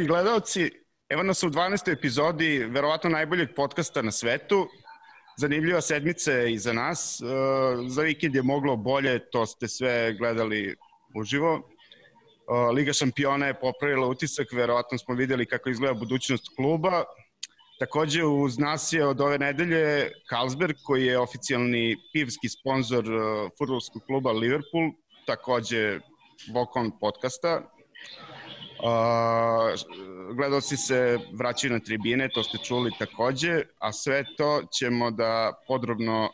Dragi gledalci, evo nas u 12. epizodi verovatno najboljeg podcasta na svetu. Zanimljiva sedmica je iza nas. E, za vikend je moglo bolje, to ste sve gledali uživo. E, Liga šampiona je popravila utisak, verovatno smo videli kako izgleda budućnost kluba. Takođe uz nas je od ove nedelje Carlsberg koji je oficijalni pivski sponsor e, futbolskog kluba Liverpool, takođe Vokon podcasta. Gledalci se vraćaju na tribine, to ste čuli takođe, a sve to ćemo da podrobno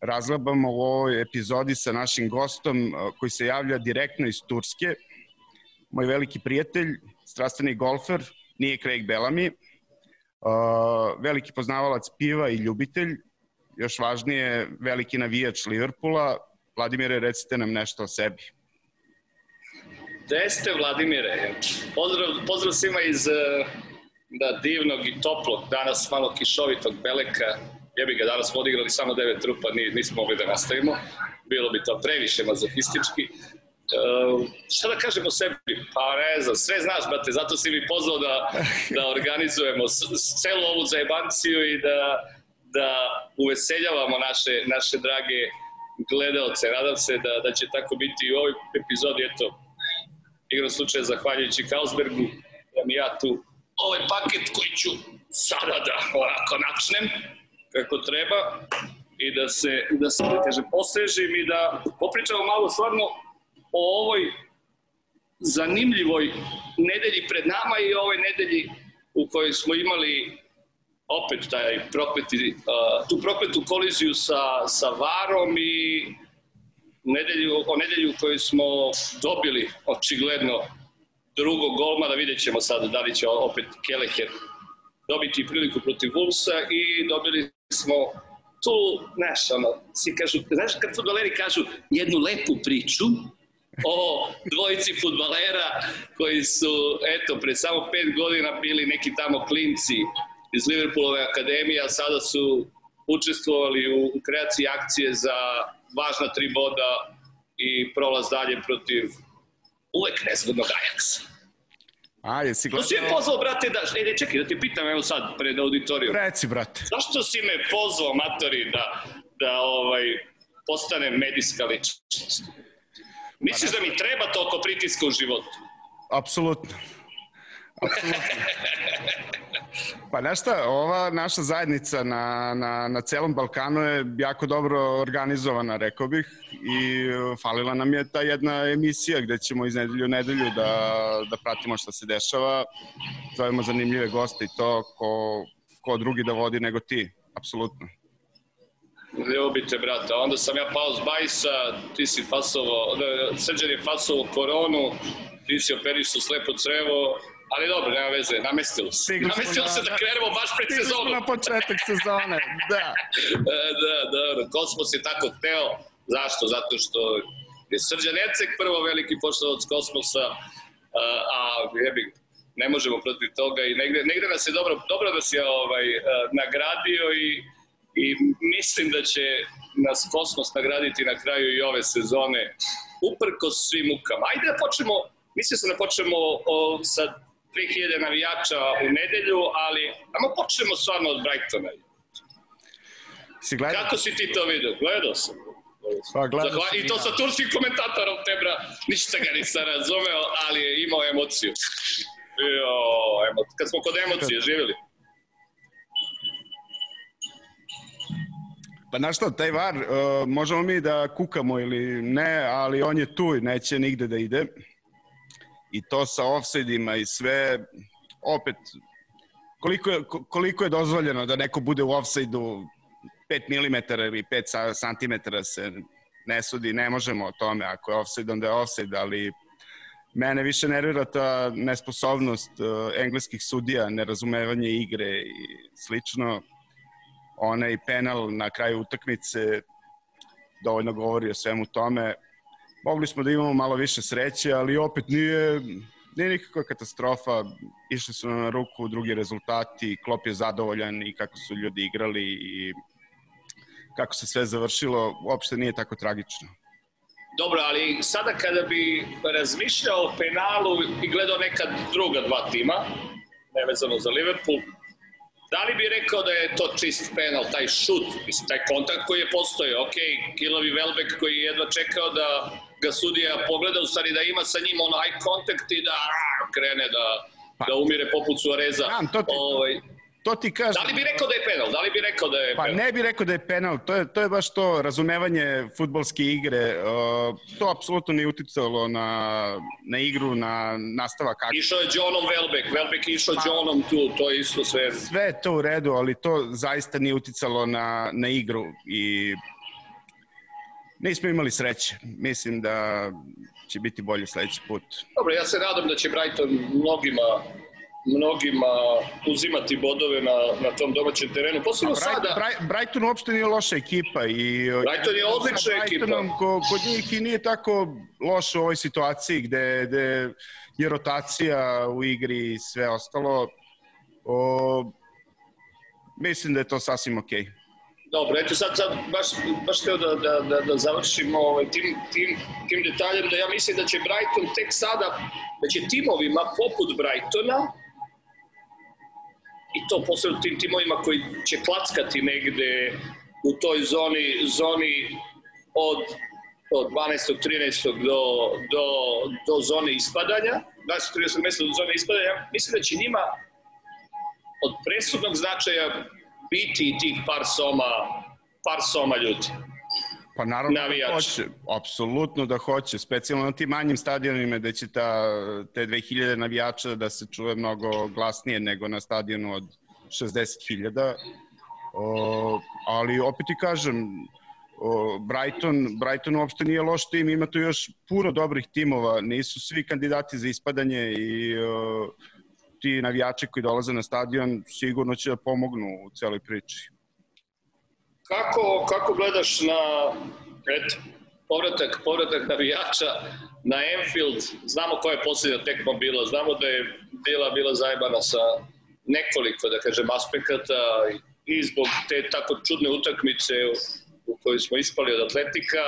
razglabamo u ovoj epizodi sa našim gostom koji se javlja direktno iz Turske. Moj veliki prijatelj, strastveni golfer, nije Craig Bellamy, veliki poznavalac piva i ljubitelj, još važnije, veliki navijač Liverpoola. Vladimire, recite nam nešto o sebi. Gde ste, Vladimire? Pozdrav, pozdrav svima iz eh, da, divnog i toplog, danas malo kišovitog Beleka. Ja bi ga danas odigrali samo devet trupa, nismo mogli da nastavimo. Bilo bi to previše mazofistički. Uh, šta da kažem o sebi? Pa ne znam, sve znaš, brate, zato si mi pozvao da, da organizujemo celu ovu zajebanciju i da, da uveseljavamo naše, naše drage gledalce. Nadam se da, da će tako biti i u ovoj epizodi, eto, igram slučaja zahvaljujući Carlsbergu, da mi ja tu ovaj paket koji ću sada da onako načnem kako treba i da se, da se da kaže, posežim i da popričamo malo stvarno o ovoj zanimljivoj nedelji pred nama i ovoj nedelji u kojoj smo imali opet taj prokleti, uh, tu prokletu koliziju sa, sa Varom i nedelju, o nedelju koju smo dobili očigledno drugog golma, da vidjet ćemo sad da li će opet Keleher dobiti priliku protiv Vulsa i dobili smo tu, znaš, ono, svi kažu, znaš kad futbaleri kažu jednu lepu priču o dvojici futbalera koji su, eto, pre samo pet godina bili neki tamo klinci iz Liverpoolove akademije, a sada su učestvovali u kreaciji akcije za važna tri boda i prolaz dalje protiv uvek nezgodnog Ajaxa. A, jesi gledao... Si je pozvao, brate, da... E, ne, čekaj, da ti pitam, evo sad, pred auditorijom. Reci, brate. Zašto si me pozvao, matori, da, da ovaj, postane medijska ličnost? Misliš pa da mi treba toliko pritiska u životu? Apsolutno. Apsolutno. Pa nešto, ova naša zajednica na, na, na celom Balkanu je jako dobro organizovana, rekao bih, i falila nam je ta jedna emisija gde ćemo iz nedelju u nedelju da, da pratimo šta se dešava, zovemo zanimljive goste i to ko, ko drugi da vodi nego ti, apsolutno. Ljubite, brate. Onda sam ja pao s bajsa, ti si fasovo, srđan je fasovo koronu, ti si operišao slepo crevo, Ali dobro, nema veze, namestilo se. Stigli namestilo na, se da krenemo baš pred sezonom. na početak sezone, da. E, da, dobro. Kosmos je tako hteo. Zašto? Zato što je Srđan Ecek prvo veliki poštovac Kosmosa, a jebi, ne možemo protiv toga i negde, negde nas je dobro, dobro da si ovaj, nagradio i, i mislim da će nas Kosmos nagraditi na kraju i ove sezone uprko svim mukama. Ajde da počnemo, mislim se da počnemo o, sa 3000 navijača u nedelju, ali ajmo počnemo stvarno od Brightona. Si gledao? Kako si ti to vidio? Gledao sam. Pa, gledao Zahval... I to sa turskim komentatorom Tebra, ništa ga nisam razumeo, ali je imao emociju. Jo, emo... kad smo kod emocije živjeli. Pa znaš šta, taj VAR, uh, možemo mi da kukamo ili ne, ali on je tu i neće nigde da ide i to sa offside-ima i sve, opet, koliko je, koliko je dozvoljeno da neko bude u offside-u 5 mm ili 5 cm se ne sudi, ne možemo o tome, ako je offside, onda je offside, ali mene više nervira ta nesposobnost uh, engleskih sudija, nerazumevanje igre i slično. Onaj penal na kraju utakmice dovoljno govori o svemu tome mogli smo da imamo malo više sreće, ali opet nije, nije nikakva katastrofa. Išli su na ruku drugi rezultati, Klop je zadovoljan i kako su ljudi igrali i kako se sve završilo, uopšte nije tako tragično. Dobro, ali sada kada bi razmišljao o penalu i gledao neka druga dva tima, nevezano za Liverpool, da li bi rekao da je to čist penal, taj šut, mislim, taj kontakt koji je postoje, ok, Kilovi Velbek koji je jedva čekao da ga sudija pogleda, u stvari da ima sa njim on eye contact i da krene da, pa, da umire poput Suareza. Znam, to ti, ovaj, To ti kažem. Da li bi rekao da je penal? Da li bi rekao da je pa penal? Pa ne bi rekao da je penal. To je, to je baš to razumevanje futbolske igre. Uh, to apsolutno nije uticalo na, na igru, na nastavak akcije. Išao je Johnom Welbeck. Welbeck je išao pa, Johnom tu. To je isto sve. Sve je to u redu, ali to zaista nije uticalo na, na igru i nismo imali sreće. Mislim da će biti bolje sledeći put. Dobro, ja se nadam da će Brighton mnogima mnogima uzimati bodove na, na tom domaćem terenu. Posebno Brighton, sada... Brighton, Brighton uopšte nije loša ekipa. I, Brighton je odlična ekipa. Ko, kod njih i nije tako loše u ovoj situaciji gde, gde je rotacija u igri i sve ostalo. O, mislim da je to sasvim okej. Okay. Dobro, eto sad, sad baš, baš teo da, da, da, da završimo ovaj, tim, tim, tim detaljem, da ja mislim da će Brighton tek sada, da će timovima poput Brightona, i to posebno tim timovima koji će klackati negde u toj zoni, zoni od, od 12. 13. do, do, do zone ispadanja, 12. 13. mesta do zone ispadanja, mislim da će njima od presudnog značaja biti tih par soma, par soma ljudi. Pa naravno Navijač. da hoće, apsolutno da hoće, specijalno na tim manjim stadionima gde će ta, te 2000 navijača da se čuje mnogo glasnije nego na stadionu od 60.000. ali opet ti kažem, o, Brighton, Brighton uopšte nije loš tim, ima tu još puno dobrih timova, nisu svi kandidati za ispadanje i o, ti navijači koji dolaze na stadion sigurno će da pomognu u celoj priči. Kako, kako gledaš na eto, povratak, povratak navijača na Enfield? Znamo koja je posljednja tekma bila, znamo da je bila, bila zajebana sa nekoliko, da kažem, aspekata i zbog te tako čudne utakmice u kojoj smo ispali od atletika,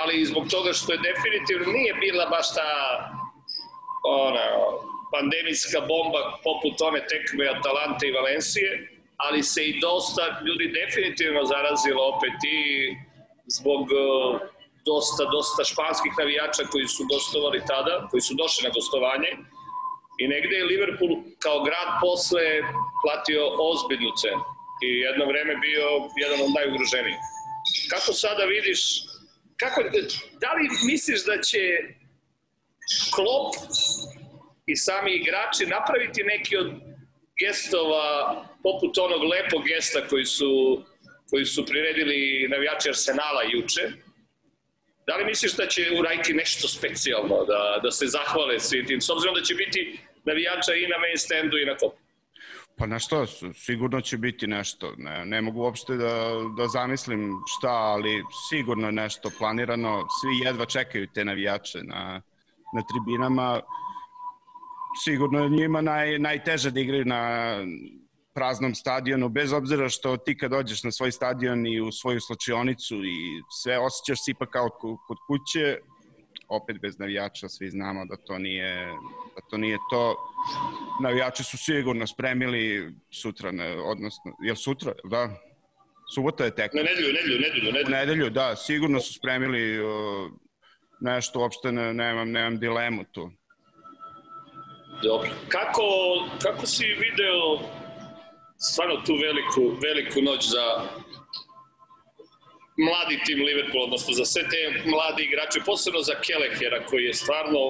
ali i zbog toga što je definitivno nije bila baš ta ona, pandemijska bomba poput one tekme Atalante i Valencije, ali se i dosta ljudi definitivno zarazilo opet i zbog uh, dosta, dosta španskih navijača koji su gostovali tada, koji su došli na gostovanje i negde je Liverpool kao grad posle platio ozbiljnu cenu i jedno vreme bio jedan od najugroženijih. Kako sada vidiš, kako, da li misliš da će Klopp i sami igrači napraviti neki od gestova poput onog lepog gesta koji su, koji su priredili navijači Arsenala juče. Da li misliš da će uraditi nešto specijalno, da, da se zahvale svim tim, s obzirom da će biti navijača i na main standu i na kopu? Pa na što, sigurno će biti nešto. Ne, ne mogu uopšte da, da zamislim šta, ali sigurno nešto planirano. Svi jedva čekaju te navijače na, na tribinama sigurno je njima naj, najteže da igraju na praznom stadionu, bez obzira što ti kad dođeš na svoj stadion i u svoju slučionicu i sve osjećaš se ipak kao kod kuće, opet bez navijača, svi znamo da to nije, da to, nije to. Navijači su sigurno spremili sutra, ne, odnosno, je sutra, da? Subota je tek. Na nedelju, nedelju, nedelju, nedelju. U nedelju, da, sigurno su spremili uh, nešto, uopšte ne, nemam, nemam dilemu tu. Dobro. Kako, kako si video stvarno tu veliku, veliku noć za mladi tim Liverpool, odnosno za sve te mlade igrače, posebno za Kelehera koji je stvarno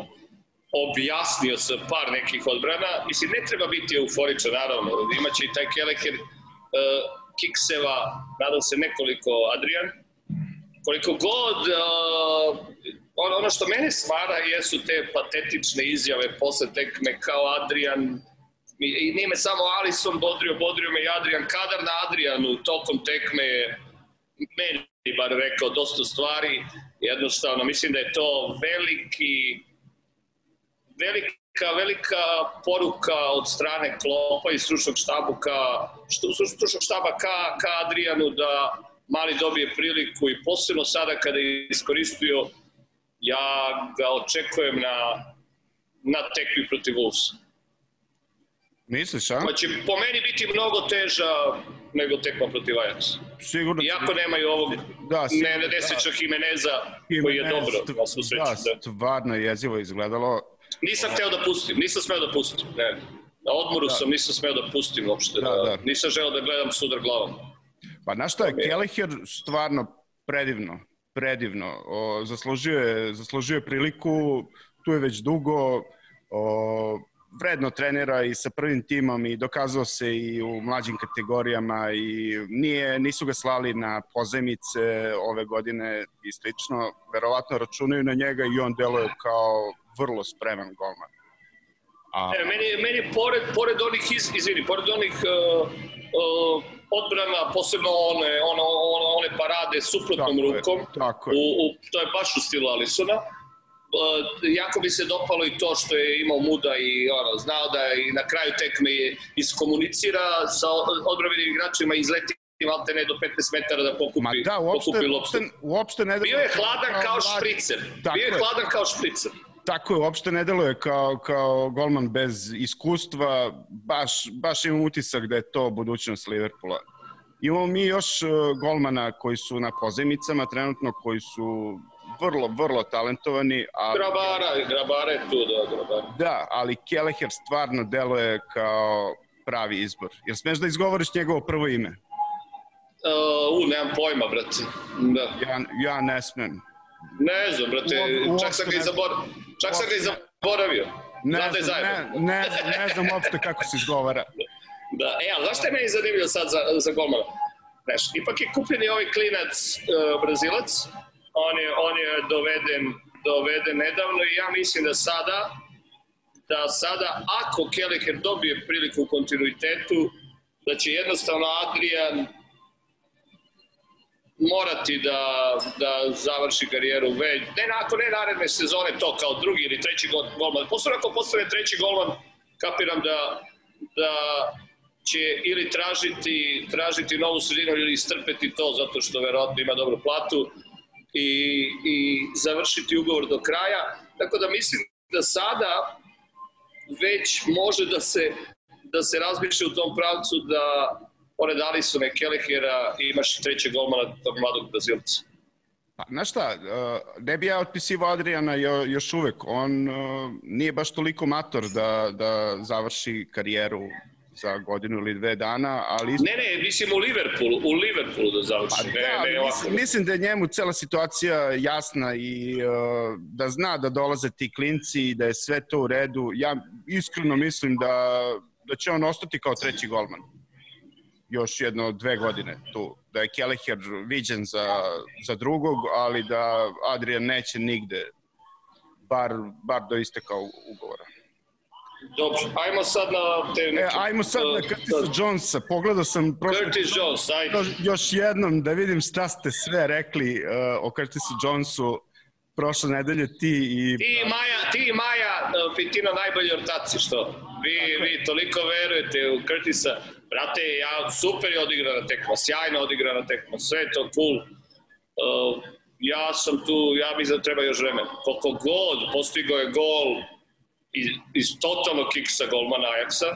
objasnio sa par nekih odbrana. Mislim, ne treba biti euforičan, naravno. Imaće i taj Keleher uh, kikseva, nadam se nekoliko Adrian. Koliko god uh, ono, ono što mene smara jesu te patetične izjave posle tekme kao Adrian i nije samo Alison bodrio, bodrio me i Adrian. Kadar na Adrianu tokom tekme meni bar rekao dosta stvari. Jednostavno mislim da je to veliki velika velika poruka od strane Klopa i stručnog štaba ka, stručnog štaba ka, ka Adrianu da Mali dobije priliku i posebno sada kada je iskoristio, ja ga očekujem na, na tekmi protiv Wolvesa. Misliš, a? Pa će po meni biti mnogo teža nego tekma protiv Ajaxa. Sigurno. Iako nemaju ovog da, sigurno, ne, da. Jimeneza, koji je dobro, na svu sreću. Da, stvarno je jezivo izgledalo. Nisam hteo da pustim, nisam smeo da pustim, ne. Na odmoru da. sam, nisam smeo da pustim uopšte, da, da, da. nisam želeo da gledam sudar glavom. Pa znaš šta je, Kelleher stvarno predivno, predivno. O, zaslužio, je, zaslužio je priliku, tu je već dugo, o, vredno trenira i sa prvim timom i dokazao se i u mlađim kategorijama i nije, nisu ga slali na pozemice ove godine i slično. Verovatno računaju na njega i on deluje kao vrlo spreman golman. A... E, meni, meni pored, pored onih, iz, izvini, pored onih uh, uh, odbrana, posebno one, ono, one, one parade suprotnom tako rukom, je, tako je. U, u, to je baš u stilu Alisona, Uh, jako bi se dopalo i to što je imao muda i ono, znao da i na kraju tekme iskomunicira sa odbravenim igračima i izleti malte ne do 15 metara da pokupi, Ma da, uopšte, pokupi loptu. Uopšte, uopšte ne Bio je hladan kao špricer. Bio je hladan kao špricer. Tako je, uopšte ne deluje kao, kao golman bez iskustva. Baš, baš imam utisak da je to budućnost Liverpoola. Imamo mi još uh, golmana koji su na pozemicama trenutno, koji su vrlo, vrlo talentovani. Ali... Grabara, Grabara je tu, da, Grabara. Da, ali Kelleher stvarno deluje kao pravi izbor. Jel smeš da izgovoriš njegovo prvo ime? Uh, u, nemam pojma, brate. Da. Ja, ja ne smem. Ne znam, brate, u, čak sam ga i zaboravio. Čak sam ga i zaboravio. Ne, znam, ne, ne, ne znam uopšte kako se izgovara. Da, e, ali znaš što je meni zanimljivo sad za, za golmana? Znaš, ipak je kupljen i ovaj klinac uh, Brazilac, on je, on je doveden, doveden nedavno i ja mislim da sada, da sada ako Kelleher dobije priliku u kontinuitetu, da će jednostavno Adrian morati da, da završi karijeru već, ne ako ne naredne sezone to kao drugi ili treći golman. Posledno ako postane treći golman, kapiram da, da će ili tražiti, tražiti novu sredinu ili istrpeti to zato što verovatno ima dobru platu i, i završiti ugovor do kraja. Tako da mislim da sada već može da se, da se razmišlja u tom pravcu da pored Alisona i Kelehera imaš trećeg golmana tog mladog Brazilca. Pa, znaš šta, uh, ne bi ja otpisivo Adriana još uvek. On uh, nije baš toliko mator da, da završi karijeru za godinu ili dve dana, ali... Ne, ne, mislim u Liverpoolu, u Liverpoolu da završi. Pa, ne, da, ne, mislim, mislim da je njemu cela situacija jasna i uh, da zna da dolaze ti klinci i da je sve to u redu. Ja iskreno mislim da, da će on ostati kao treći golman. Još jedno dve godine tu. Da je Kelleher viđen za, za drugog, ali da Adrian neće nigde bar, bar do isteka ugovora. Dobro, ajmo sad na te neke... E, ajmo sad na Curtisa da. Jonesa. Pogledao sam... Prošle, Curtis Jones, ajde. Još jednom da vidim šta ste sve rekli uh, o Curtisu Jonesu prošle nedelje ti i... Ti i Maja, ti i Maja uh, Pitino najbolji ortaci, što? Vi, Tako. vi toliko verujete u Curtisa. Brate, ja, super je odigrana tekma, sjajno odigrana tekma, sve to cool. Uh, ja sam tu, ja mislim da treba još vremena. Koliko god, postigo je gol, iz, iz totalnog kiksa golmana Ajaxa,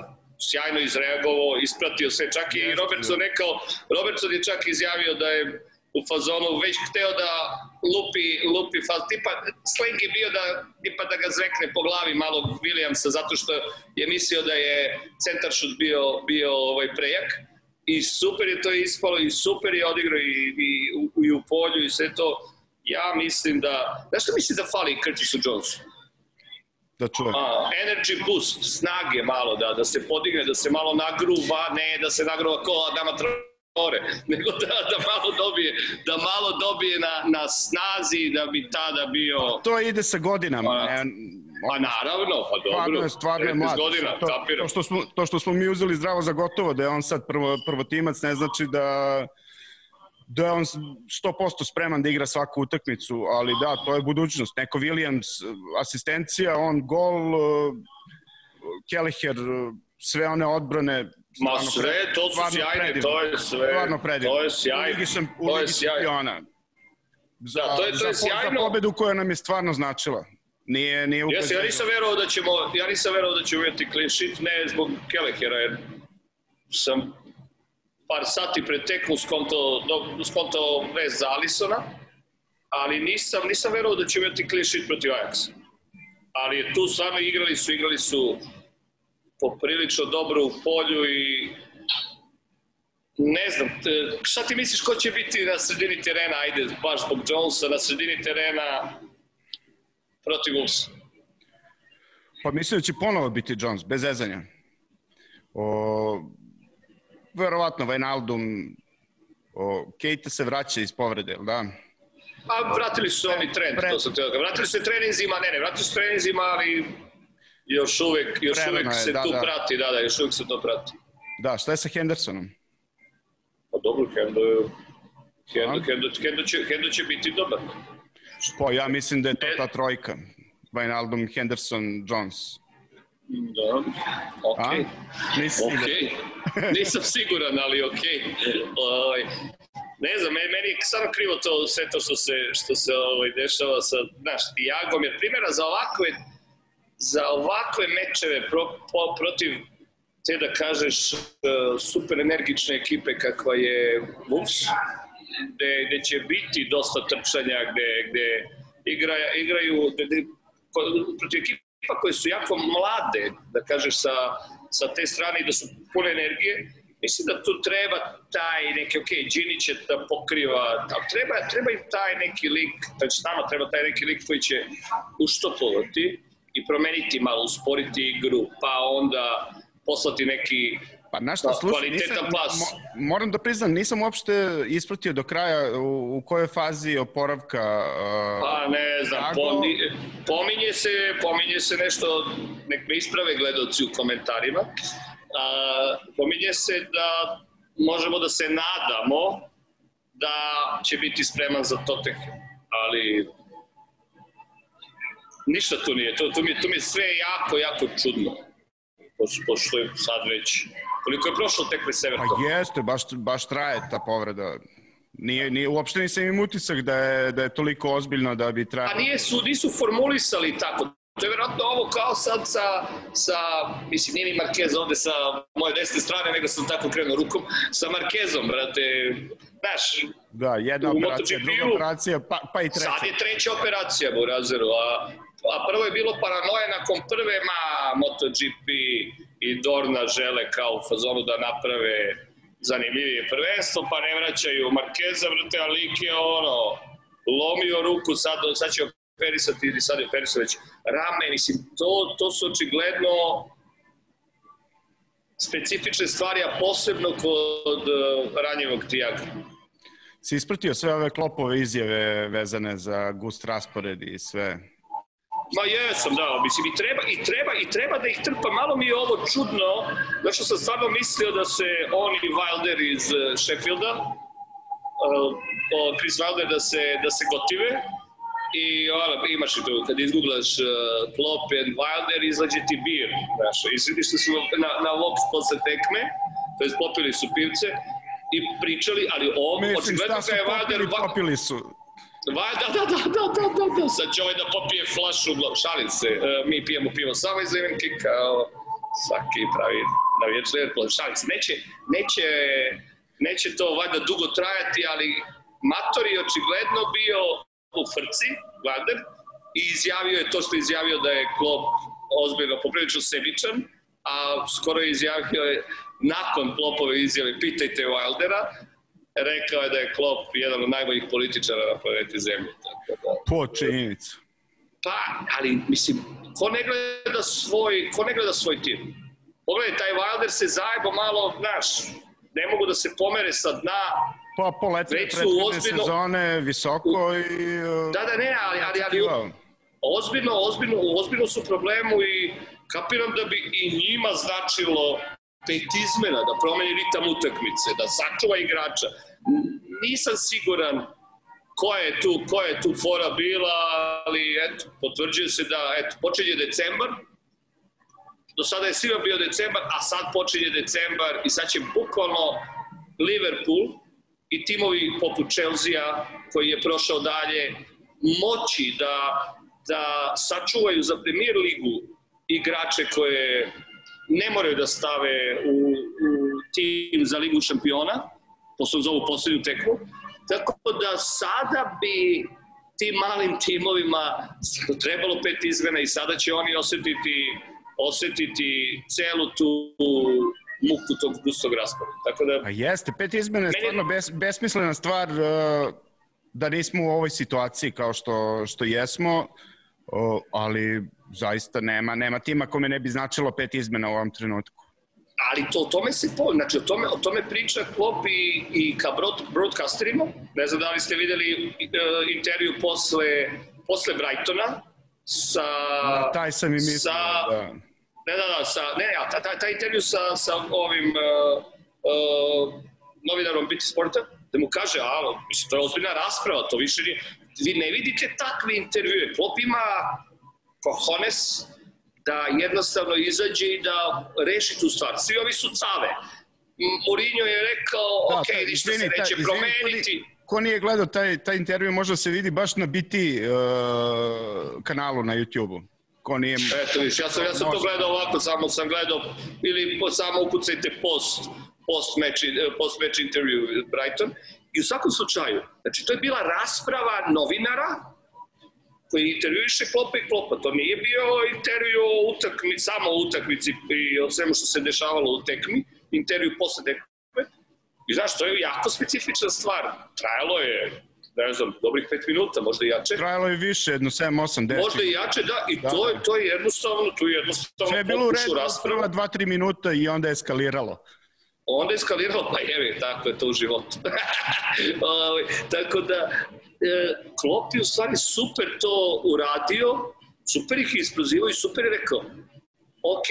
sjajno izreagovao, ispratio sve, čak i Robertson rekao, Robertson je čak izjavio da je u fazonu već hteo da lupi, lupi faz, tipa, slang je bio da, tipa da ga zvekne po glavi malo Williamsa, zato što je mislio da je centaršut bio, bio ovaj prejak i super je to ispalo i super je odigrao i, i, i, u polju i sve to. Ja mislim da, znaš što misli da fali Curtisu Jonesu? da čujem. A, energy boost, snage malo, da, da se podigne, da se malo nagruva, ne da se nagruva ko Adama Traore, nego da, da malo dobije, da malo dobije na, na snazi da bi tada bio... Pa to ide sa godinama. Pa, Pa naravno, pa dobro. Stvarno je, stvarno je mlad. Godina, to, to, što smo, to što smo mi uzeli zdravo za gotovo, da je on sad prvo, prvotimac, ne znači da da je on 100% spreman da igra svaku utakmicu, ali da, to je budućnost. Neko Williams, asistencija, on gol, Kelleher, sve one odbrane, Ma sve, to su sjajne, to je sve, stvarno predivno. to je sjajno, U Ligi, šam, u to Ligi šampiona. Za, Da, to je- to je za, sjajno. Za pobedu koja nam je stvarno značila. Nije, nije Jesi, ja nisam verovao da ćemo, ja nisam verovao da ćemo imati clean sheet, ne zbog Kelehera, jer sam par sati pred tekmu skonto, do, skonto vez za Alisona, ali nisam, nisam verovao da ćemo imati clean sheet protiv Ajaxa. Ali tu stvarno igrali su, igrali su poprilično dobro u polju i ne znam, t- šta ti misliš ko će biti na sredini terena, ajde, baš zbog Jonesa, na sredini terena protiv Wolvesa? Pa mislim da će ponovo biti Jones, bez zezanja. O, verovatno Wijnaldum, o, Kate se vraća iz povrede, da? Pa vratili su oni trend, Pre- to sam teo da. Vratili su se treninzima, ne ne, vratili su treninzima, ali još uvek, još uvek je, se da, tu da. prati, da, da, još uvek se to prati. Da, šta je sa Hendersonom? Pa dobro, Hendo, Hendo? Hendo, Hendo, će, Hendo će biti dobar. Pa ja mislim da je to E- ta trojka. Wijnaldum, Henderson, Jones. Da, okej. Nisi siguran? Okej, nisam siguran, ali okej. Ovaj, ne znam, meni, meni je stvarno krivo to, sve to što se, što se ovaj, dešava sa, znaš, Tiagom, jer primjera za ovakve, za ovakve mečeve pro, po, protiv te da kažeš uh, super energične ekipe kakva je Wolves, gde, gde će biti dosta trčanja, gde, gde igra, igraju gde, gde, protiv ekipa koje su jako mlade, da kažeš, sa, sa te strane da su pune energije, mislim da tu treba taj neki, ok, Gini će da pokriva, ali treba, treba im taj neki lik, znači nama treba taj neki lik koji će uštopovati i promeniti malo, usporiti igru, pa onda poslati neki Pa znaš šta, slušaj, nisam, mo, moram da priznam, nisam uopšte ispratio do kraja u, u kojoj fazi oporavka uh, Pa ne znam, Drago. pominje, pominje, se, pominje se nešto, nek me isprave gledalci u komentarima, a, pominje se da možemo da se nadamo da će biti spreman za Tottenham, ali ništa tu nije, to, tu, mi, tu mi je sve jako, jako čudno, pošto, je sad već, koliko je prošlo tekme s Everton? Pa jeste, baš, baš traje ta povreda. Nije, nije, uopšte nisam im utisak da je, da je toliko ozbiljno da bi A trajalo. nije su, nisu formulisali tako. To je vjerojatno ovo kao sad sa, sa mislim, nije ni Marquez ovde sa moje desne strane, nego sam tako krenuo rukom, sa Marquezom, brate, znaš, Da, jedna operacija, druga operacija, pa, pa i treća. sad je treća operacija Burazeru, a, a prvo je bilo paranoje nakon prve, ma, MotoGP i Dorna žele kao u fazonu da naprave zanimljivije prvenstvo, pa ne vraćaju Markeza, brate, a lik je ono, lomio ruku, sad, sad će operisati, ili sad je operisao već rame, mislim, to, to su očigledno specifične stvari, a posebno kod uh, ranjivog Tijaga. Si ispratio sve ove klopove izjave vezane za gust raspored i sve? Ma jesam, da, mislim i treba, i treba, i treba da ih trpa. Malo mi je ovo čudno, zato što sam stvarno mislio da se on i Wilder iz eh, Sheffielda, uh, Chris Wilder da se, da se gotive, i ono, imaš i tu, kad izgooglaš uh, Klopp and Wilder, izađe ti bir, znaš, izvidiš da su na, na Vox posle tekme, to jest popili su pivce, i pričali, ali ovo, Mislim, očigledno ga je Wilder... popili, su. Va, da, da, da, da, da, da, da, sad će ovaj da popije flašu, šalim se, e, mi pijemo pivo samo iz limenke kao svaki pravi navijač Liverpoola, šalim se, neće, neće, neće to valjda dugo trajati, ali Mator je očigledno bio u frci, Vlader, i izjavio je to što je izjavio da je Klopp ozbiljno poprilično sebičan, a skoro je izjavio je nakon Kloppove izjave, pitajte Wildera, rekao je da je Klopp jedan od najboljih političara na planeti Zemlji. Tako da, Po činjenicu. pa, ali mislim, ko ne gleda svoj, ko ne gleda svoj tim? Pogledaj, taj Wilder se zajebo malo, znaš, ne mogu da se pomere sa dna. Pa po letne ozbiljno- sezone visoko i... Da, da, ne, ali, ali, ali očekivao. ozbiljno, ozbiljno, ozbiljno su problemu i kapiram da bi i njima značilo pet izmena, da promeni ritam utakmice, da sačuva igrača. Nisam siguran koja je tu, koja je tu fora bila, ali eto, potvrđuje se da, eto, počinje decembar, do sada je svima bio decembar, a sad počinje decembar i sad će bukvalno Liverpool i timovi poput Chelsea koji je prošao dalje moći da, da sačuvaju za premier ligu igrače koje ne moraju da stave u, u tim za ligu šampiona, posle za ovu poslednju tekmu, tako da sada bi tim malim timovima trebalo pet izmena i sada će oni osetiti osetiti celu tu muku tog gustog raspada. Tako da... A jeste, pet izmena je stvarno bes, besmislena stvar uh, da nismo u ovoj situaciji kao što, što jesmo, ali zaista nema, nema tima kome ne bi značilo pet izmena u ovom trenutku. Ali to, o tome se po, znači o tome, o tome priča Klopp i, i ka broad, broadcasterima. Ne znam da li ste videli uh, intervju posle, posle Brightona sa... Na taj sam i mislio, sa, da. Ne, da, da, sa, ne, ne, taj, taj, taj intervju sa, sa ovim uh, uh, novinarom Biti Sporta, da mu kaže, a, mislim, to je ozbiljna rasprava, to više nije, vi ne vidite takve intervjue. Klop ima kohones da jednostavno izađe i da reši tu stvar. Svi ovi su cave. Mourinho je rekao, da, ok, ništa se neće ta, promeniti. Izvini, ko nije gledao taj, taj intervju možda se vidi baš na biti uh, kanalu na YouTube-u. Ko nije... Eto viš, ja sam, ja sam to gledao ovako, samo sam gledao, ili samo ukucajte post, post match, post match interview Brighton. I u svakom slučaju, znači to je bila rasprava novinara koji intervjuiše Klopa i Klopa. To nije bio intervju o utakmici, samo o utakmici i o svemu što se dešavalo u tekmi, intervju posle tekme. I znaš, to je jako specifična stvar. Trajalo je ne znam, dobrih 5 minuta, možda i jače. Trajalo je više, jedno 7, 8, 10. Možda i jače, da, i da. to, je, to je jednostavno, to je jednostavno Sve je bilo u redu, prva 2-3 minuta i onda je eskaliralo. Onda je eskaliralo, pa jevi, tako je to u životu. Ovaj, tako da, Klopp je u stvari super to uradio, super ih isprozivao i super je rekao, ok,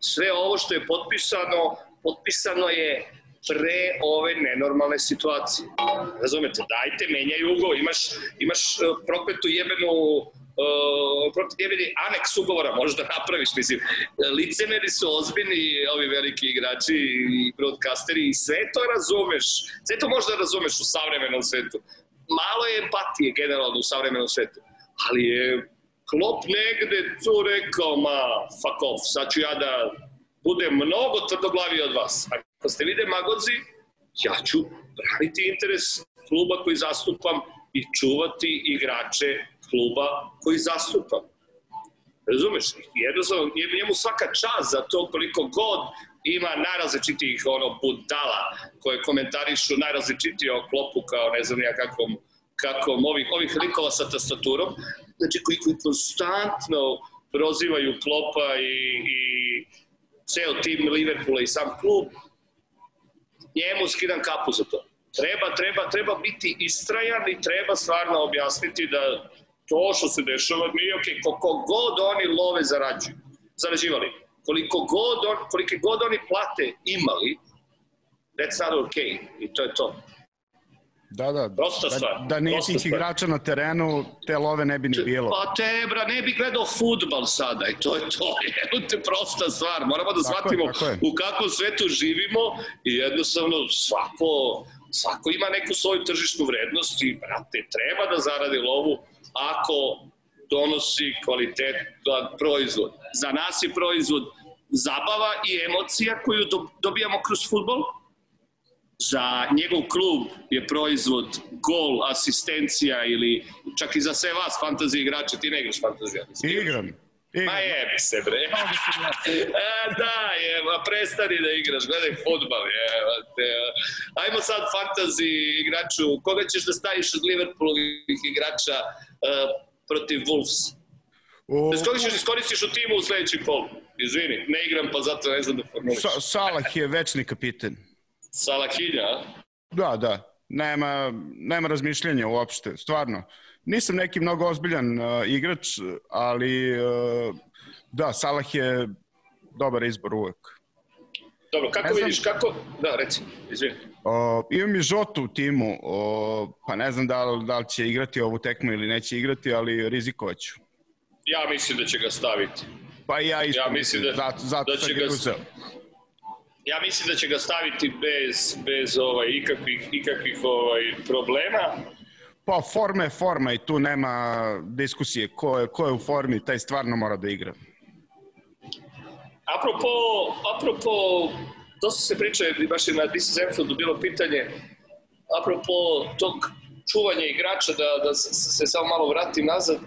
sve ovo što je potpisano, potpisano je pre ove nenormalne situacije. Razumete, dajte, menjaj ugo, imaš, imaš uh, prokletu jebenu uh, protiv jebeni aneks ugovora možeš da napraviš, mislim, licemeri su ozbiljni ovi veliki igrači i broadcasteri i sve to razumeš, sve to možeš da razumeš u savremenom svetu. Malo je empatije generalno u savremenom svetu, ali je Klop negde tu rekao, ma, fuck off, sad ću ja da budem mnogo tvrdoglaviji od vas. Ako ste vide magozi, ja ću braniti interes kluba koji zastupam i čuvati igrače kluba koji zastupam. Razumeš? Jednostavno, njemu svaka čast za to koliko god ima najrazličitijih ono budala koje komentarišu najrazličitije o klopu kao ne znam ja kakvom, kakvom ovih, ovih likova sa tastaturom, znači koji, koji konstantno prozivaju klopa i, i ceo tim Liverpoola i sam klub, njemu skidam kapu za to. Treba, treba, treba biti istrajan i treba stvarno objasniti da to što se dešava nije ok. Koliko god oni love zarađuju, zarađivali, koliko god, on, kolike god oni plate imali, that's not ok. I to je to. Da, da. Prosta da, stvar. Da nije tih igrača na terenu, te love ne bi ni bilo. Pa te, bra, ne bi gledao futbal sada i to je to. Jedno te prosta stvar. Moramo da shvatimo u kakvom svetu živimo i jednostavno svako, svako ima neku svoju tržišnu vrednost i, brate, treba da zaradi lovu ako donosi kvalitetan proizvod. Za nas je proizvod zabava i emocija koju dobijamo kroz futbol, za njegov klub je proizvod gol, asistencija ili čak i za sve vas fantasy igrače, ti ne igraš fantasy. Igram. Igram. Ma jebi se bre. A, da, je, ma prestani da igraš, gledaj futbal, je. Te, ajmo sad fantasy igraču, koga ćeš da staviš od Liverpoolovih igrača uh, protiv Wolves? O... Bez koga ćeš iskoristiš u timu u sledećem kolu? Izvini, ne igram pa zato ne znam da formuliš. Sa Salah je večni kapitan. Salahinja? Da, da. Nema, nema razmišljanja uopšte, stvarno. Nisam neki mnogo ozbiljan uh, igrač, ali uh, da, Salah je dobar izbor uvek. Dobro, kako znam, vidiš, kako... Da, reci, izvini. Uh, imam i Žotu u timu, uh, pa ne znam da li, da li će igrati ovu tekmu ili neće igrati, ali rizikovaću. Ja mislim da će ga staviti. Pa i ja isto. Ja mislim da, zato, zato da će ga uzeo. ja mislim da će ga staviti bez, bez ovaj, ikakvih, ikakvih ovaj, problema. Pa forma je forma i tu nema diskusije. Ko je, ko je u formi, taj stvarno mora da igra. Apropo, apropo, dosta se priča, baš je na This is Enfieldu bilo pitanje, apropo tog čuvanja igrača, da, da se, se samo malo vratim nazad,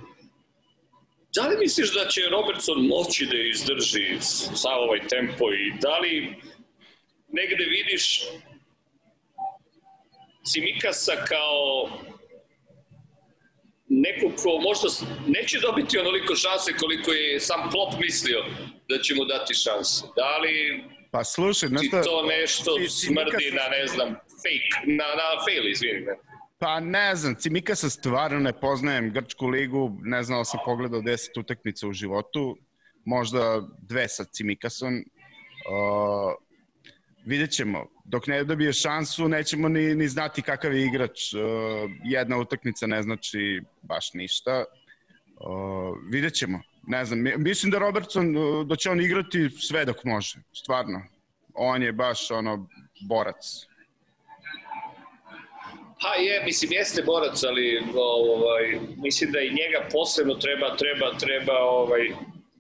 da li misliš da će Robertson moći da izdrži sav ovaj tempo i da li negde vidiš Cimikasa kao neko ko možda neće dobiti onoliko šanse koliko je sam Klopp mislio da će mu dati šanse. Da li Pa slušaj, ti nešto... to nešto ti- ti smrdi na, ne znam, fake, na, na fail, izvini me. Pa ne znam, Cimika sa stvarno ne poznajem Grčku ligu, ne znam da sam pogledao 10 utakmica u životu, možda dve sa Cimikasom. Uh, vidjet ćemo. Dok ne dobije šansu, nećemo ni, ni znati kakav je igrač. Uh, jedna utakmica ne znači baš ništa. Uh, vidjet ćemo. Ne znam, mi- mislim da Robertson, uh, da će on igrati sve dok može. Stvarno. On je baš ono borac. Pa je, mislim, jeste borac, ali ovaj, mislim da i njega posebno treba, treba, treba ovaj,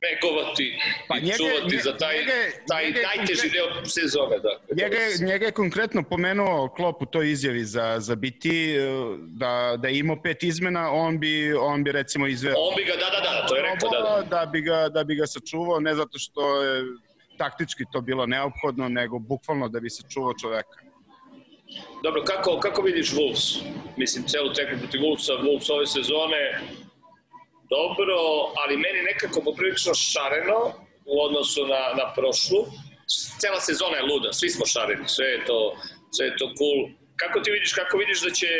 negovati Pa i njega- čuvati za taj, njega je- taj njega je najteži konkret- deo sezone. Dakle, Njega, je- njega je konkretno pomenuo Klop u toj izjavi za, za BT, eh, da, da je imao pet izmena, on bi, on bi recimo izveo On bi ga, da, da, da, to je rekao, da, da. da bi ga, da bi ga sačuvao, ne zato što je taktički to bilo neophodno, nego bukvalno da bi sačuvao čoveka. Dobro, kako, kako vidiš Wolves? Mislim, celu tekmu protiv Wolvesa, Wolves ove sezone, dobro, ali meni nekako poprilično šareno u odnosu na, na prošlu. Cela sezona je luda, svi smo šareni, sve je to, sve je to cool. Kako ti vidiš, kako vidiš da će,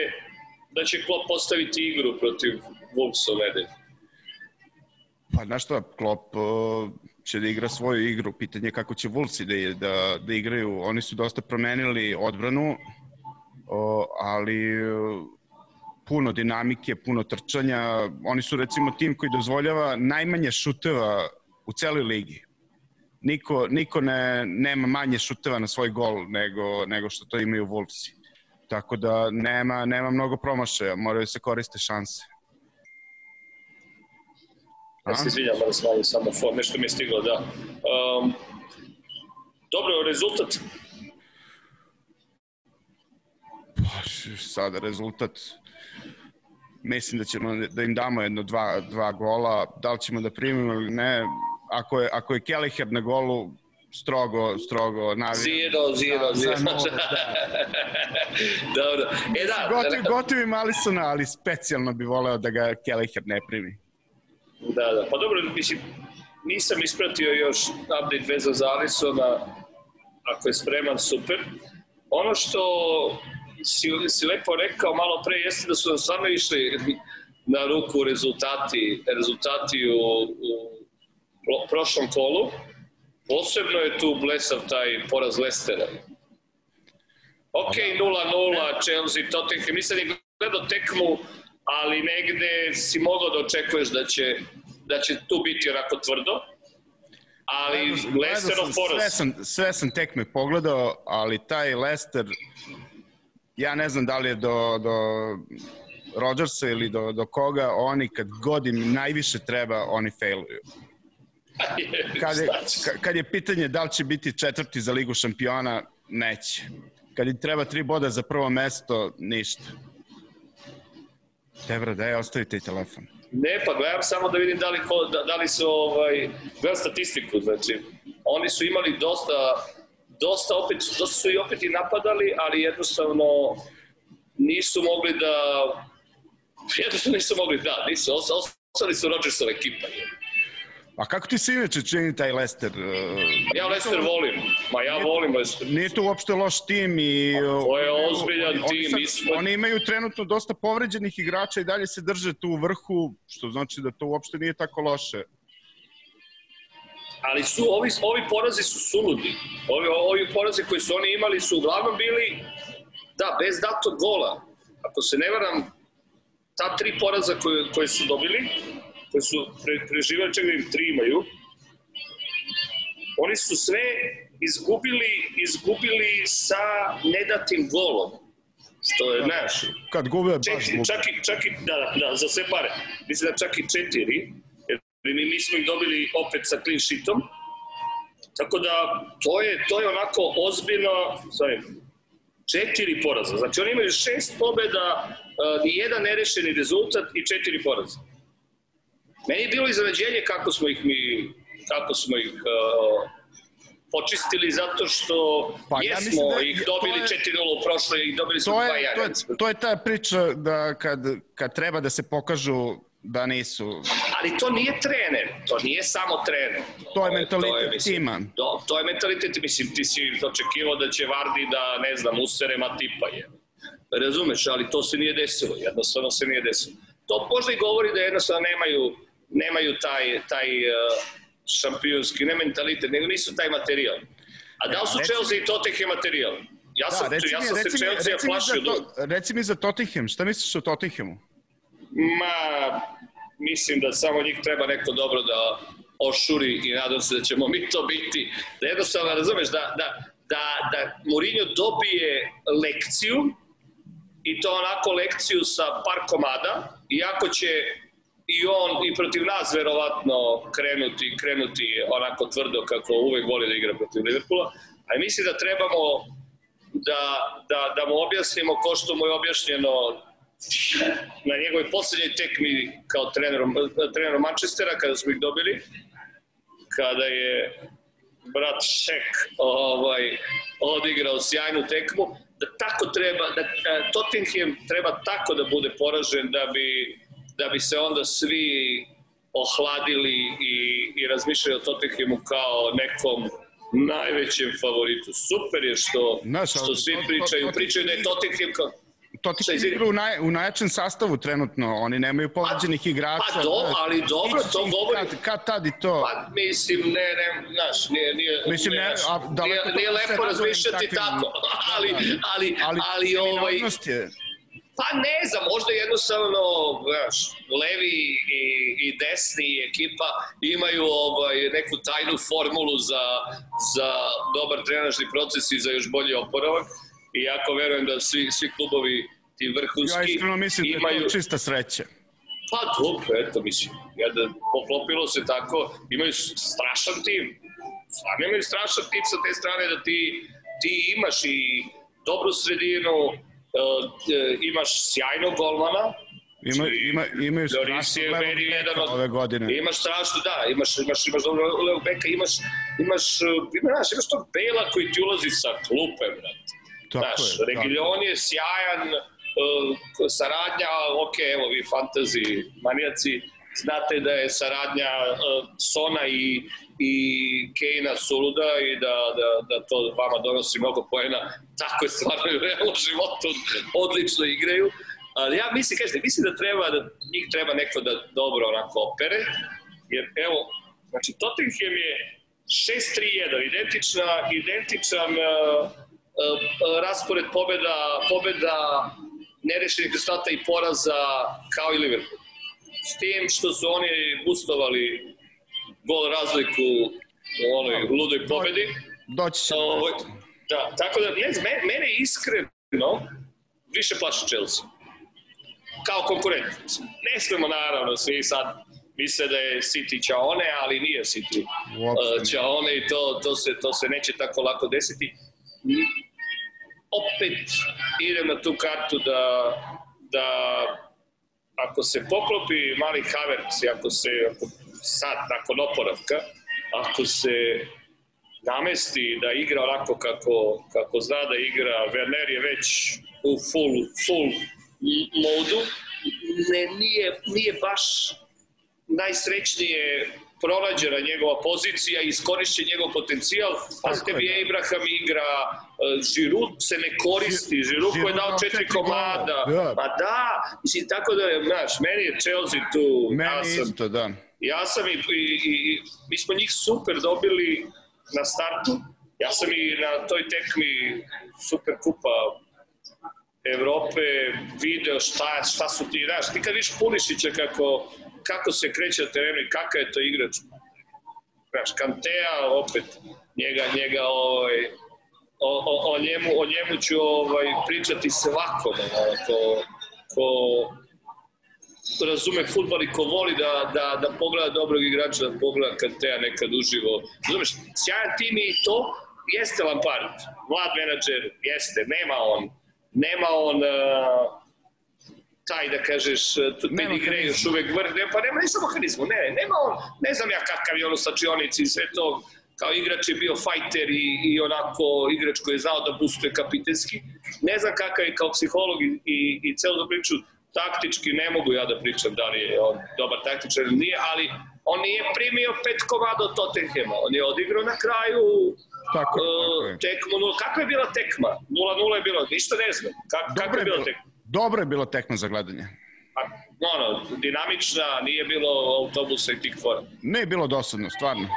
da će Klopp postaviti igru protiv Wolvesa u nedelju? Pa znaš šta, Klop uh, će da igra svoju igru, pitanje je kako će Vulsi da, da, da igraju. Oni su dosta promenili odbranu, uh, ali uh, puno dinamike, puno trčanja. Oni su recimo tim koji dozvoljava najmanje šuteva u celoj ligi. Niko, niko ne, nema manje šuteva na svoj gol nego, nego što to imaju Wolvesi. Tako da nema, nema mnogo promašaja, moraju se koriste šanse. Ja se izvinjam, moram smanjiti samo for, nešto mi je stiglo, da. Um, dobro, rezultat, Pa, sada rezultat mislim da ćemo da im damo jedno dva, dva gola da li ćemo da primimo ili ne ako je, ako je Kelleher na golu strogo, strogo navijam. zero, zero, Za- zero. za nulu, Dobro. E da, Gotiv, gotivim Alisona, ali specijalno bi voleo da ga Kelleher ne primi. Da, da. Pa dobro, mislim, nisam ispratio još update vezan za Alisona, ako je spreman, super. Ono što si, si lepo rekao malo pre jeste da su nam stvarno išli na ruku rezultati, rezultati u, u pro- prošlom kolu. Posebno je tu blesav taj poraz Lestera. Ok, 0-0, Chelsea, Tottenham, nisam ni gledao tekmu, ali negde si mogao da očekuješ da će, da će tu biti onako tvrdo. Ali Lesterov sam- Sve poraz, sam, sve sam tekme pogledao, ali taj Lester, ja ne znam da li je do, do Rodgersa ili do, do koga, oni kad god im najviše treba, oni failuju. Kad je, kad je pitanje da li će biti četvrti za ligu šampiona, neće. Kad im treba tri boda za prvo mesto, ništa. Debra, daj, ostavi taj telefon. Ne, pa gledam samo da vidim da li, da, da li su, ovaj, gledam statistiku, znači, oni su imali dosta, dosta opet, dosta su i opet i napadali, ali jednostavno nisu mogli da, jednostavno nisu mogli da, nisu, os- ostali su Rodgersova ekipa. A kako ti se inače čini taj Lester? E, Ja Lester volim, ma ja volim Lester. Nije to uopšte loš tim i... to je oni- ozbiljan oni- tim, Oni, sad, oni imaju trenutno dosta povređenih igrača i dalje se drže tu u vrhu, što znači da to uopšte nije tako loše. Ali su ovi, ovi porazi su suludi. Ovi, ovi porazi koji su oni imali su uglavnom bili, da, bez datog gola. Ako se ne varam, ta tri poraza koje, koje su dobili, koje su pre, preživali, čak da im tri imaju, oni su sve izgubili, izgubili sa nedatim golom. Što je, znaš, Kad gube, baš četiri, gube. čak i, čak i, da, da, da, za sve pare. Mislim da čak i četiri, mi, mi smo ih dobili opet sa clean sheetom. Tako da, to je, to je onako ozbiljno, sorry, četiri poraza. Znači, oni imaju šest pobjeda, uh, ni jedan nerešeni rezultat i četiri poraza. Meni je bilo iznenađenje kako smo ih mi, kako smo ih uh, počistili zato što Pa, ja jesmo da je- ih dobili je- 4-0 u prošloj i dobili smo To 2-1. je, to, je, to je ta priča da kad, kad treba da se pokažu da nisu. Ali to nije trener, to nije samo trener. To je mentalitet mislim, tima. To, to je mentalitet, mislim, ti si očekivao da će Vardi da, ne znam, usere Matipa je. Razumeš, ali to se nije desilo, jednostavno se nije desilo. To možda i govori da jednostavno nemaju, nemaju taj, taj uh, šampionski, ne mentalitet, nego nisu taj materijal. A da li su reci- Chelsea i Tottenham materijal? Ja sam, Da, reci ja mi, sam se mi, Chelsea reci mi, plašio. da- to, reci mi za Tottenham, šta misliš o Tottenhamu? Ma, mislim da samo njih treba neko dobro da ošuri i nadam se da ćemo mi to biti. Da jednostavno, razumeš, da, da, da, da Mourinho dobije lekciju i to onako lekciju sa par komada, iako će i on i protiv nas verovatno krenuti, krenuti onako tvrdo kako uvek voli da igra protiv Liverpoola, ali mislim da trebamo da, da, da mu objasnimo ko što mu je objašnjeno na njegovoj poslednjoj tekmi kao trenerom, trenerom Manchestera kada smo ih dobili, kada je brat Šek ovaj, odigrao sjajnu tekmu, da tako treba, da, da Tottenham treba tako da bude poražen da bi, da bi se onda svi ohladili i, i razmišljali o Tottenhamu kao nekom najvećem favoritu. Super je što, Znaš, što svi pričaju, pričaju da je Tottenham kao, Šta, Tottenham izvini? igra u, naj, u najjačem sastavu trenutno, oni nemaju povređenih igrača. pa do, znaš. ali dobro, to govori- Kad, kad tad i to. Pa mislim, ne, ne, znaš, nije, nije, Mislim, ne, a nije, daleko nije da se lepo razmišljati takvim- tako, ali, ali, ali, ali ovaj, neminovnost je. pa ne znam, možda jednostavno, znaš, levi i, i desni ekipa imaju ovaj, neku tajnu formulu za, za dobar trenažni proces i za još bolji oporavak. I jako verujem da svi, svi klubovi ti vrhunski Ja iskreno mislim da imaju... je to čista sreća. Pa dobro, eto, mislim, jedan, poklopilo se tako, imaju strašan tim, stvarno imaju strašan tim sa te strane da ti, ti imaš i dobru sredinu, uh, uh, imaš sjajnog golmana, Ima, ima, imaju strašno levog beka od... ove godine. Imaš strašno, da, imaš, imaš, imaš dobro levog beka, imaš, imaš, uh, imaš, imaš tog Bela koji ti ulazi sa klupe, brate. Tako Znaš, je, tako. Reguilon je sjajan, saradnja, ok, evo vi fantasy manijaci, znate da je saradnja uh, Sona i, i Kejna suluda i da, da, da to vama donosi mnogo poena. Tako je stvarno i u realnom životu, odlično igraju. Ali ja mislim, kažete, mislim da treba, da njih treba neko da dobro onako opere, jer evo, znači Tottenham je 6-3-1, identična, identičan uh, uh, raspored pobeda, pobeda nerešenih rezultata i poraza kao i Liverpool. S tim što su oni boostovali gol razliku u onoj ludoj pobedi. Doći će. Ovo, da, tako da, ne znam, mene, iskreno više plaši Chelsea. Kao konkurent. Ne smemo naravno svi sad misle da je City Čaone, ali nije City. Čaone i to, to, se, to se neće tako lako desiti. Opet idem na tu kartu da, da ako se poklopi mali Havertz i ako se ako sad nakon oporavka, ako se namesti da igra onako kako, kako zna da igra, Werner je već u full, full modu, ne, nije, nije baš najsrećnije pronađena njegova pozicija i iskorišćen njegov potencijal. Pazite, je, da. Abraham igra, uh, Giroud se ne koristi, Giroud koji je dao četiri komada. da. Pa da, mislim, tako da, znaš, meni je Chelsea tu, ja Meni sam, isto, da. ja sam i, i, i, i mi smo njih super dobili na startu. Ja sam i na toj tekmi Super Kupa Evrope video šta, šta su ti, znaš, ti kad viš Punišića kako, kako se kreće na terenu i kakav je to igrač, Znaš, Kantea, opet, njega, njega, ovaj, o, o, o, njemu, o njemu ću ovaj, pričati svakome, ko, ko razume futbol i ko voli da, da, da pogleda dobrog igrača, da pogleda Kantea nekad uživo. Razumeš, sjajan tim i to, jeste Lampard, mlad menadžer, jeste, nema on, nema on uh, taj da kažeš pedigree još uvek vrh, ne, pa nema ni samo harizmu, ne, nema on, ne znam ja kakav je ono slačionici i sve to, kao igrač je bio fajter i, i onako igrač koji je znao da boostuje kapitenski. Ne znam kakav je kao psiholog i, i, i celu da priču taktički ne mogu ja da pričam da li je on dobar taktičar ili nije, ali on nije primio pet komada od Tottenhema. On je odigrao na kraju tako, uh, tako tekmu. Kako je bila tekma? 0-0 je bilo, ništa ne znam. Kako, kako je bila tekma? Dobro je bila tekma za gledanje. Pa, no, dinamična, nije bilo autobusa i tih fora. Ne je bilo dosadno, stvarno.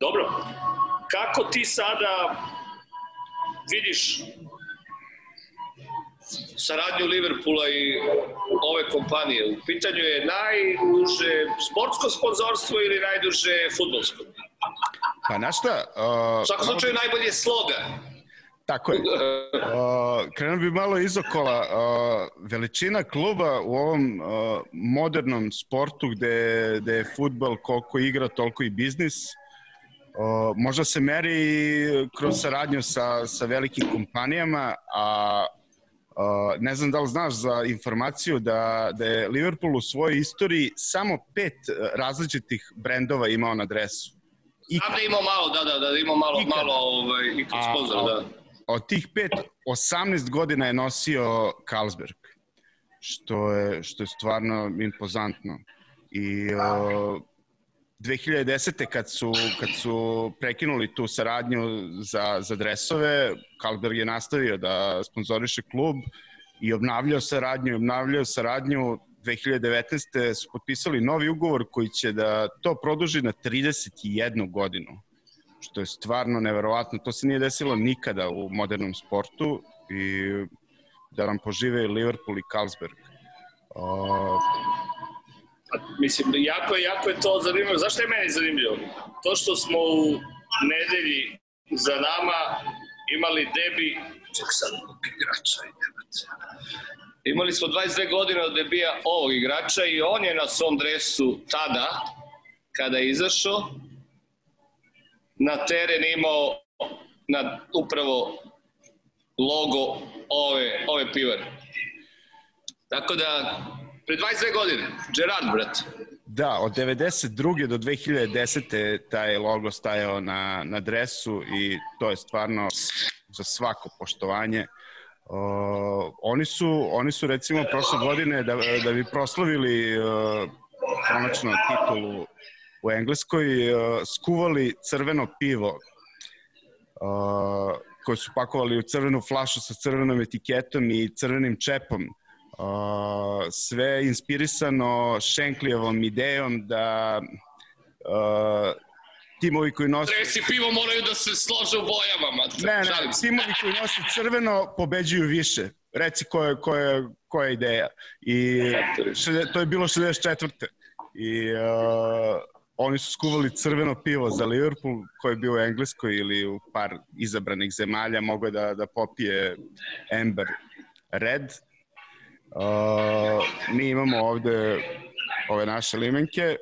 Dobro. Kako ti sada vidiš saradnju Liverpoola i ove kompanije? U pitanju je najduže sportsko sponzorstvo ili najduže futbolsko? Pa na šta? Uh, U svakom slučaju najbolje sloga. Tako je. Krenuo bi malo izokola. Veličina kluba u ovom modernom sportu gde, gde je futbol koliko igra, toliko i biznis, možda se meri kroz saradnju sa, sa velikim kompanijama, a ne znam da li znaš za informaciju da, da je Liverpool u svojoj istoriji samo pet različitih brendova imao na dresu. Znam da imao malo, da, da, da imao malo, Ikada. malo ovaj, i kod sponsor, da. Od tih pet, 18 godina je nosio Carlsberg, što je, što je stvarno impozantno. I uh, 2010. kad su, kad su prekinuli tu saradnju za, za dresove, Kalberg je nastavio da sponzoriše klub i obnavljao saradnju obnavljao saradnju 2019. su potpisali novi ugovor koji će da to produži na 31 godinu, što je stvarno neverovatno. To se nije desilo nikada u modernom sportu i da nam požive Liverpool i Carlsberg. Uh, mislim, jako jako je to zanimljivo. Zašto je meni zanimljivo? To što smo u nedelji za nama imali debi, ček sad, igrača i Imali smo 22 godine od debija ovog igrača i on je na svom dresu tada, kada je izašao, na teren imao na upravo logo ove, ove pivare. Tako da, Pre 22 godine. Gerard, brat. Da, od 92. do 2010. taj logo stajao na, na dresu i to je stvarno za svako poštovanje. Uh, oni su oni su recimo prošle godine da, da bi proslavili uh, konačno titulu u Engleskoj uh, skuvali crveno pivo uh, koje su pakovali u crvenu flašu sa crvenom etiketom i crvenim čepom Uh, sve inspirisano Šenklijevom idejom da uh, timovi koji nose... Tresi pivo moraju da se slože u bojama, mate. Ne, ne, timovi koji nose crveno pobeđuju više. Reci koja, koja, koja ideja. I šede, to je bilo 64. I uh, oni su skuvali crveno pivo za Liverpool koje je bio u Engleskoj ili u par izabranih zemalja mogo da, da popije Amber Red Uh, mi imamo ovde ove naše limenke,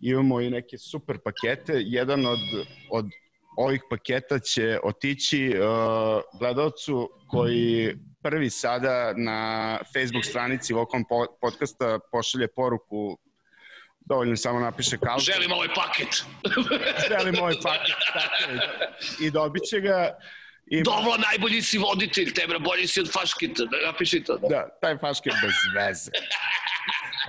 imamo i neke super pakete. Jedan od, od ovih paketa će otići uh, gledalcu koji prvi sada na Facebook stranici Vokom podcasta pošalje poruku dovoljno samo napiše kao želim ovaj paket želim ovaj paket tako je. i dobit će ga Ima... Dobro, najbolji si voditelj, tebra, bolji si od Faškita, da napiši to. Da, da taj Faškit bez veze.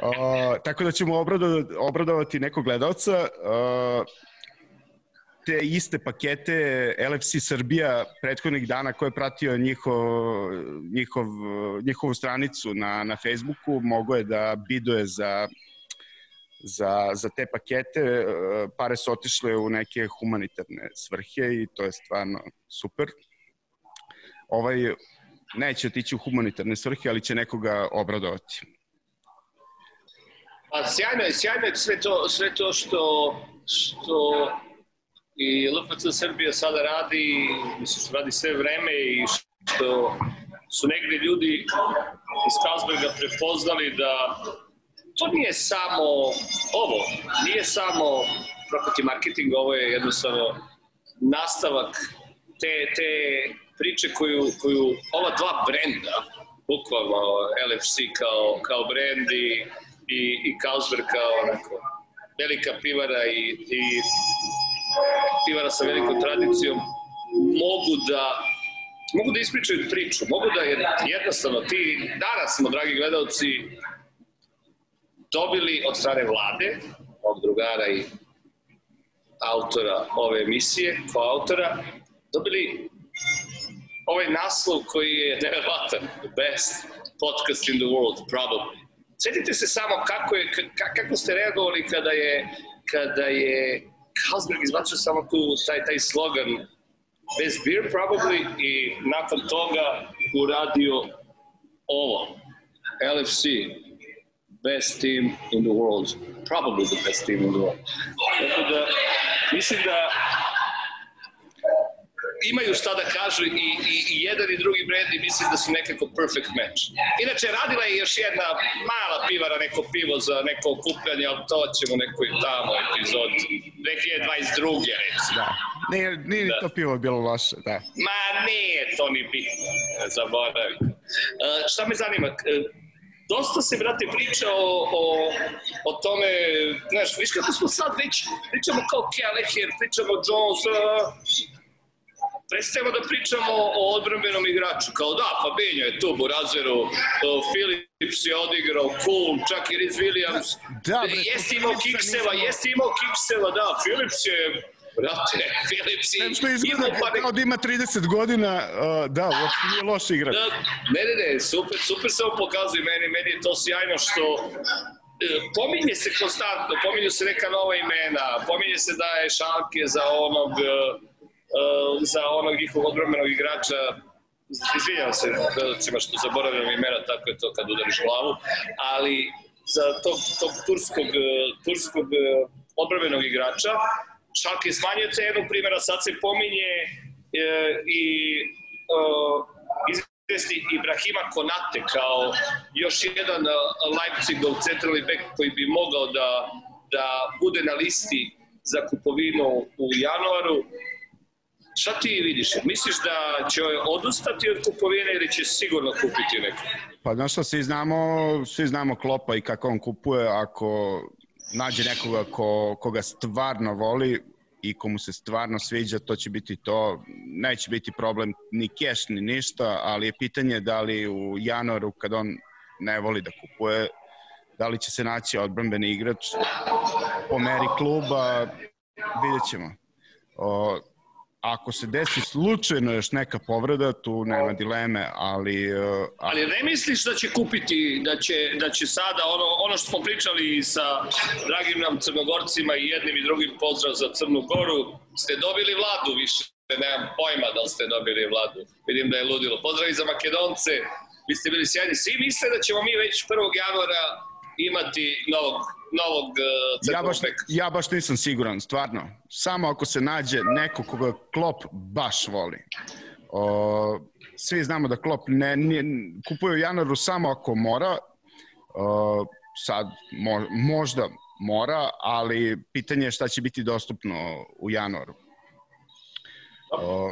o, tako da ćemo obradovati, obradovati nekog gledalca. O, te iste pakete LFC Srbija prethodnih dana ko je pratio njihov, njihov, njihovu stranicu na, na Facebooku mogo je da biduje za za, za te pakete pare su otišle u neke humanitarne svrhe i to je stvarno super ovaj neće otići u humanitarne svrhe, ali će nekoga obradovati. Pa sjajno je, sjajno je sve to, sve to što, što i LFC Srbija sada radi, mislim što radi sve vreme i što su negde ljudi iz Carlsberga prepoznali da to nije samo ovo, nije samo property marketing, ovo je jednostavno nastavak te, te priče koju, koju ova dva brenda, bukvalno LFC kao, kao brend i, i, i Carlsberg kao onako velika pivara i, i pivara sa velikom tradicijom mogu da mogu da ispričaju priču, mogu da jednostavno ti, danas smo, dragi gledalci, dobili od strane vlade, od drugara i autora ove emisije, autora, dobili ovaj naslov koji je nevjerovatan, the best podcast in the world, probably. Sjetite se samo kako, je, kako ste reagovali kada je, kada je Carlsberg izbacio samo tu, taj, taj slogan bez beer probably i nakon toga uradio ovo. LFC, best team in the world. Probably the best team in the world. Tako da, mislim da imaju šta da kažu i, i, i jedan i drugi brand i mislim da su nekako perfect match. Inače, radila je još jedna mala pivara, neko pivo za neko okupljanje, ali to ćemo nekoj tamo epizod 2022. recimo. Da. Nije, nije da. to pivo bilo loše, da. Ma nije to ni bitno, zaboravi. Uh, šta me zanima, uh, dosta se, brate, priča o, o, o tome, znaš, viš kako smo sad već, pričamo kao Kelleher, pričamo Jones, uh, prestajemo da pričamo o odbranbenom igraču, kao da, Fabinho je tu, Burazeru, Philips je odigrao, Kuhn, čak i Riz Williams, da, bre, jeste imao kikseva, jeste imao kikseva, da, Philips je Brate, Philips je što izgleda pa ne... kao da ima 30 godina, uh, da, uopšte nije loš igrač. Da, ne, ne, ne, super, super se ovo pokazuje meni, meni je to sjajno što e, pominje se konstantno, pominju se neka nova imena, pominje se da je Šalke za onog uh, Uh, za onog njihovog odbromenog igrača izvinjam se gledacima što zaboravljam imena, tako je to kad udariš glavu, ali za tog, tog turskog, turskog odbromenog igrača čak je cenu primjera, sad se pominje e, i e, izvesti Ibrahima Konate kao još jedan Leipzigov centralni bek koji bi mogao da, da bude na listi za kupovinu u januaru Šta ti vidiš? Misliš da će odustati od kupovine ili će sigurno kupiti neko? Pa znaš što, svi znamo, svi znamo Klopa i kako on kupuje, ako nađe nekoga ko, koga stvarno voli i komu se stvarno sviđa, to će biti to. Neće biti problem ni keš ni ništa, ali je pitanje da li u januaru kad on ne voli da kupuje, da li će se naći odbrambeni igrač po meri kluba, vidjet ćemo. O, ako se desi slučajno još neka povreda, tu nema dileme, ali... Uh, ali ne misliš da će kupiti, da će, da će sada ono, ono što smo pričali sa dragim nam crnogorcima i jednim i drugim pozdrav za Crnu Goru, ste dobili vladu više, nemam pojma da li ste dobili vladu, vidim da je ludilo. Pozdrav i za Makedonce, vi ste bili sjajni. Svi misle da ćemo mi već 1. januara imati novog novog uh, ja baš, ja baš nisam siguran, stvarno. Samo ako se nađe neko koga Klop baš voli. O, svi znamo da Klop ne, ne, kupuje u januaru samo ako mora. O, sad mo, možda mora, ali pitanje je šta će biti dostupno u januaru. O,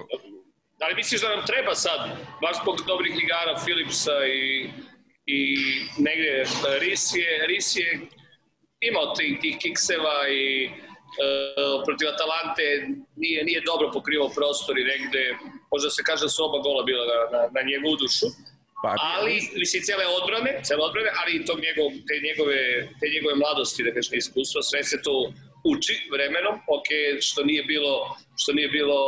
da li misliš da nam treba sad, baš zbog dobrih igara Philipsa i, i negde Ris je, Ris je imao tih, tih kikseva i e, protiv Atalante nije, nije dobro pokrivao prostor i negde, možda se kaže da su oba gola bila na, na, na njegovu dušu. Pa, ali, mislim, cele odbrane, cele odbrane, ali i tog njegov, te, njegove, te njegove mladosti, da kažem, iskustva, sve se to uči vremenom, ok, što nije bilo, što nije bilo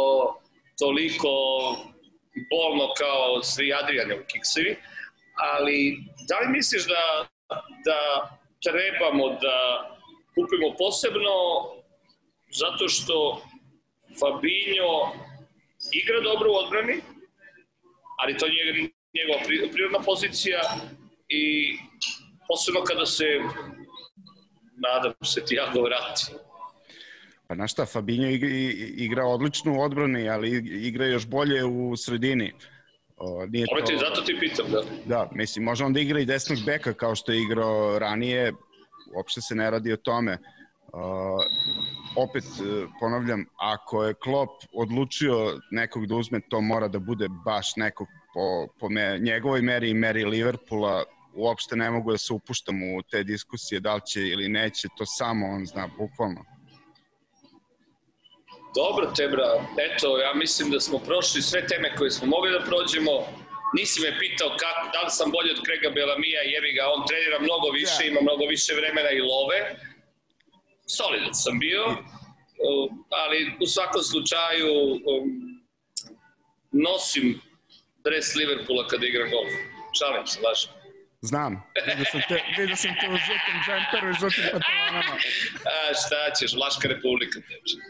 toliko bolno kao svi Adrianovi kiksevi, ali da li misliš da, da trebamo da kupimo posebno zato što Fabinho igra dobro u odbrani, ali to je njegova prirodna pozicija i posebno kada se nadam se Tiago vrati. Pa znaš šta, Fabinho igra, igra odlično u odbrani, ali igra još bolje u sredini. O, nije to... Ti, zato ti pitam, da. Da, mislim, može on da igra i desnog beka kao što je igrao ranije, uopšte se ne radi o tome. Uh, opet uh, ponavljam, ako je Klopp odlučio nekog da uzme, to mora da bude baš nekog po, po me, njegovoj meri i meri Liverpoola. Uopšte ne mogu da se upuštam u te diskusije da li će ili neće, to samo on zna, bukvalno. Dobro, Tebra, eto, ja mislim da smo prošli sve teme koje smo mogli da prođemo. Nisi me pitao kako, da li sam bolji od Krega Belamija, jebi ga, on trenira mnogo više, ja. ima mnogo više vremena i love. Solidan sam bio, ali u svakom slučaju um, nosim dres Liverpoola kada igram golf. Šalim se, lažem. Znam. Vidio sam te, vidio sam te u žutom džemperu i žutim pantalonama. A šta ćeš, Vlaška republika teče.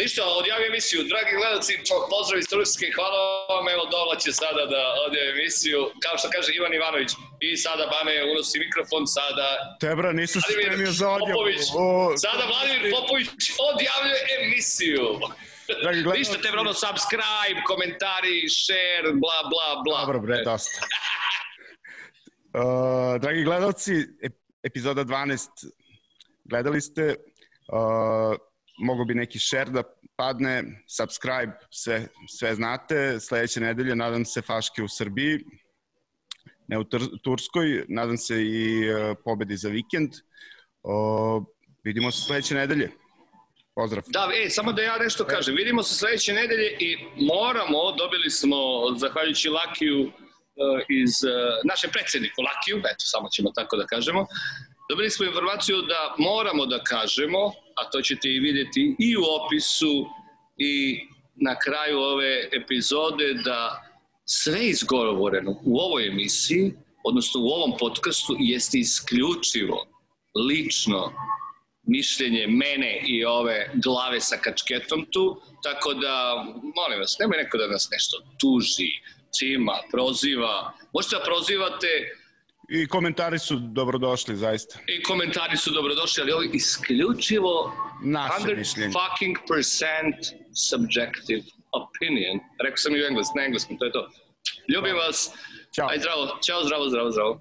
Ništa, odjavi emisiju. Dragi gledalci, pozdrav iz Turske, hvala vam, evo Dola će sada da odjavi emisiju. Kao što kaže Ivan Ivanović, i sada Bane unosi mikrofon, sada... Tebra, nisu se spremio za odjavu. O, sada Vladimir Popović odjavljuje emisiju. Dragi gledalci... Ništa, Tebra, ono, subscribe, komentari, share, bla, bla, bla. Dobro, bre, dosta. Uh, dragi gledalci, epizoda 12 gledali ste, uh, mogo bi neki share da padne, subscribe, sve, sve znate. Sledeće nedelje nadam se Faške u Srbiji, ne u Turskoj, nadam se i uh, pobedi za vikend. Uh, vidimo se sledeće nedelje. Pozdrav. Da, e, samo da ja nešto kažem. Vidimo se sledeće nedelje i moramo, dobili smo, zahvaljujući Lakiju, uh, iz uh, našem predsedniku Lakiju, eto, samo ćemo tako da kažemo, Dobili smo informaciju da moramo da kažemo, a to ćete i videti i u opisu i na kraju ove epizode, da sve izgovoreno u ovoj emisiji, odnosno u ovom podcastu, jeste isključivo lično mišljenje mene i ove glave sa kačketom tu, tako da, molim vas, nemoj neko da nas nešto tuži, cima, proziva. Možete da prozivate I komentari su dobrodošli, zaista. I komentari su dobrodošli, ali ovo je isključivo Naše mišljenje. fucking percent subjective opinion. Rekao sam i u engleskom, na engleskom, to je to. Ljubim vas. Ćao. Aj zdravo. Ćao, zdravo, zdravo, zdravo.